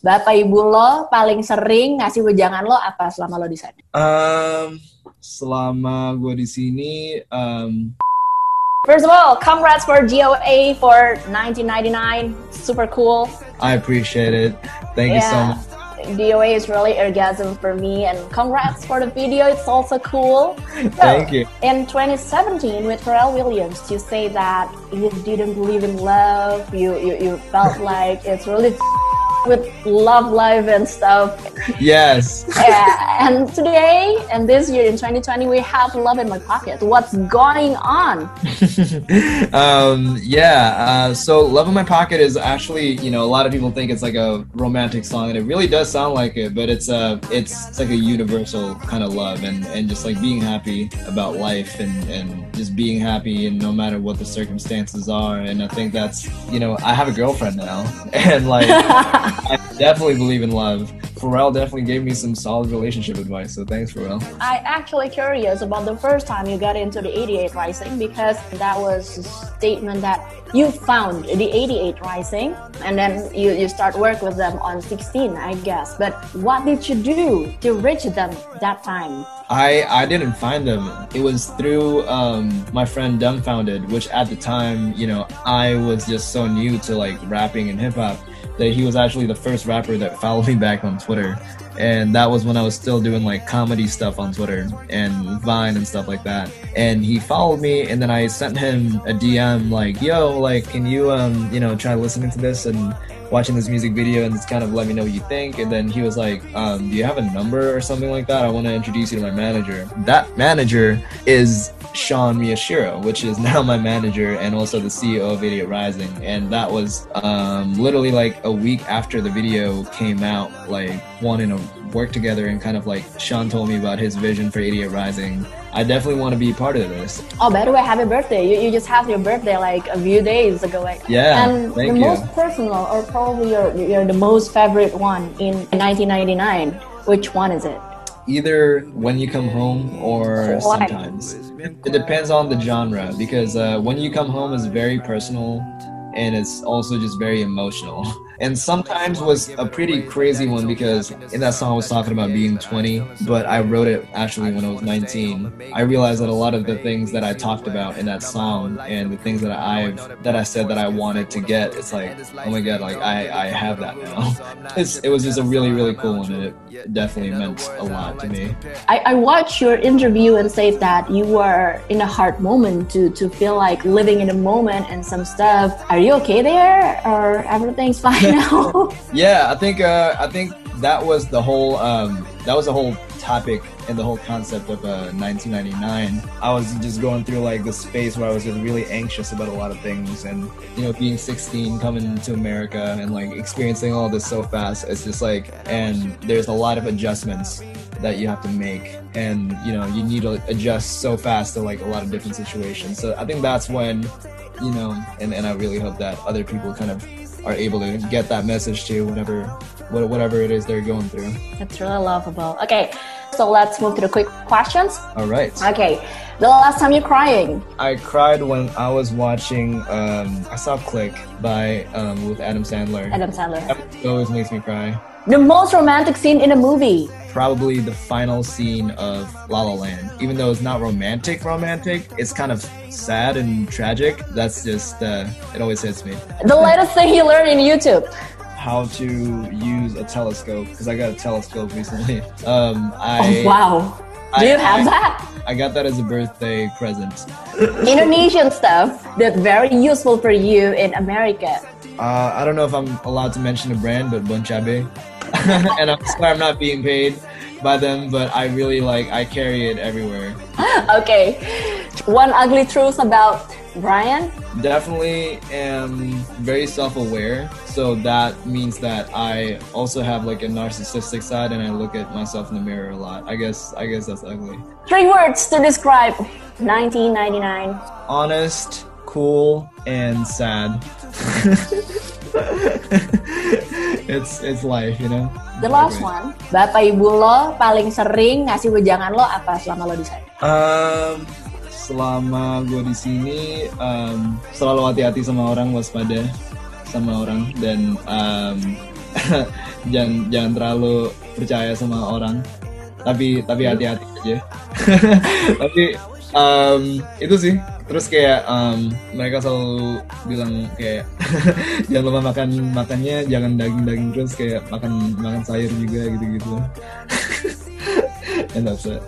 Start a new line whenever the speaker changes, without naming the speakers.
Bapak Ibu lo paling sering ngasih wejangan lo apa selama lo di sana?
Um, selama gue di sini, um,
First of all, congrats for GOA for 1999. Super cool.
I appreciate it. Thank you so
Yeah.
much.
DOA is really orgasm for me, and congrats for the video. It's also cool. So,
Thank you.
In 2017, with Pharrell Williams, you say that you didn't believe in love. You you, you felt like it's really with love life and stuff.
Yes.
Yeah, and today and this year in 2020, we have love in my pocket. What's going on?
um, yeah. Uh, so, "Love in My Pocket" is actually, you know, a lot of people think it's like a romantic song, and it really does sound like it. But it's a, it's, it's like a universal kind of love, and and just like being happy about life, and and just being happy, and no matter what the circumstances are. And I think that's, you know, I have a girlfriend now, and like. I definitely believe in love. Pharrell definitely gave me some solid relationship advice, so thanks, Pharrell.
I actually curious about the first time you got into the 88 Rising because that was a statement that you found the 88 Rising and then you, you start work with them on 16, I guess. But what did you do to reach them that time?
I I didn't find them. It was through um, my friend Dumbfoundead, which at the time, you know, I was just so new to like rapping and hip hop that he was actually the first rapper that followed me back on Twitter. And that was when I was still doing like comedy stuff on Twitter and Vine and stuff like that. And he followed me and then I sent him a DM like, yo, like can you um, you know, try listening to this and watching this music video and just kind of let me know what you think. And then he was like, um, do you have a number or something like that? I want to introduce you to my manager. That manager is Sean Miyashiro, which is now my manager and also the CEO of 88 Rising. And that was um, literally like a week after the video came out, like wanting to work together and kind of like Sean told me about his vision for 88 Rising. I definitely want to be part of this.
Oh, by the way, happy birthday. You, you just had your birthday like a few days ago. Like,
Yeah,
and
thank
the
you.
most personal or probably your, your the most favorite one in 1999, which one is it?
Either when you come home or sometimes. It depends on the genre because uh, when you come home is very personal and it's also just very emotional. And sometimes was a pretty crazy one because in that song I was talking about being 20, but I wrote it actually when I was 19. I realized that a lot of the things that I talked about in that song and the things that I've that I said that I wanted to get, it's like, oh my god, like I, I have that now. It's, it was just a really really cool one and it definitely meant a lot to me.
I, I watched your interview and said that you were in a hard moment to, to feel like living in the moment and some stuff. Are you okay there or everything's fine
Yeah, I think uh, I think that was the whole um, that was the whole topic and the whole concept of uh, 1999. I was just going through like this space where I was just really anxious about a lot of things, and you know, being 16, coming to America, and like experiencing all this so fast. It's just like, and there's a lot of adjustments that you have to make, and you know, you need to adjust so fast to like a lot of different situations. So I think that's when, you know, and and I really hope that other people kind of are able to get that message to whatever whatever it is they're going through.
That's really lovable. Okay, so let's move to the quick questions.
All right.
Okay, the last time you're crying.
I cried when I was watching. Um, I saw Click by um, with Adam Sandler.
Adam Sandler.
It always makes me cry.
The most romantic scene in a movie.
Probably the final scene of La La Land. Even though it's not romantic, romantic, it's kind of sad and tragic. That's just uh, it always hits me.
The latest thing you learned in YouTube.
How to use a telescope because I got a telescope recently. Um, I
Oh, wow. Do you
I-
have
I-
that?
I got that as a birthday present.
Indonesian stuff that's very useful for you in America.
Uh, I don't know if I'm allowed to mention a brand, but Boncabe. and I'm sorry I'm not being paid by them, but I really like I carry it everywhere.
Okay. One ugly truth about Brian.
Definitely am very self-aware, so that means that I also have like a narcissistic side, and I look at myself in the mirror a lot. I guess I guess that's ugly.
Three words to describe 1999.
Honest, cool, and sad. it's it's life, you know.
The last one. Bapak ibu lo paling sering ngasih wejangan lo apa selama lo di sana?
Um, selama gue di sini um, selalu hati-hati sama orang, waspada sama orang dan um, jangan jangan terlalu percaya sama orang. Tapi tapi hati-hati aja. Tapi um, itu sih. Terus kayak um, mereka selalu bilang kayak jangan lupa makan makannya jangan daging daging terus kayak makan makan sayur juga gitu gitu and that's it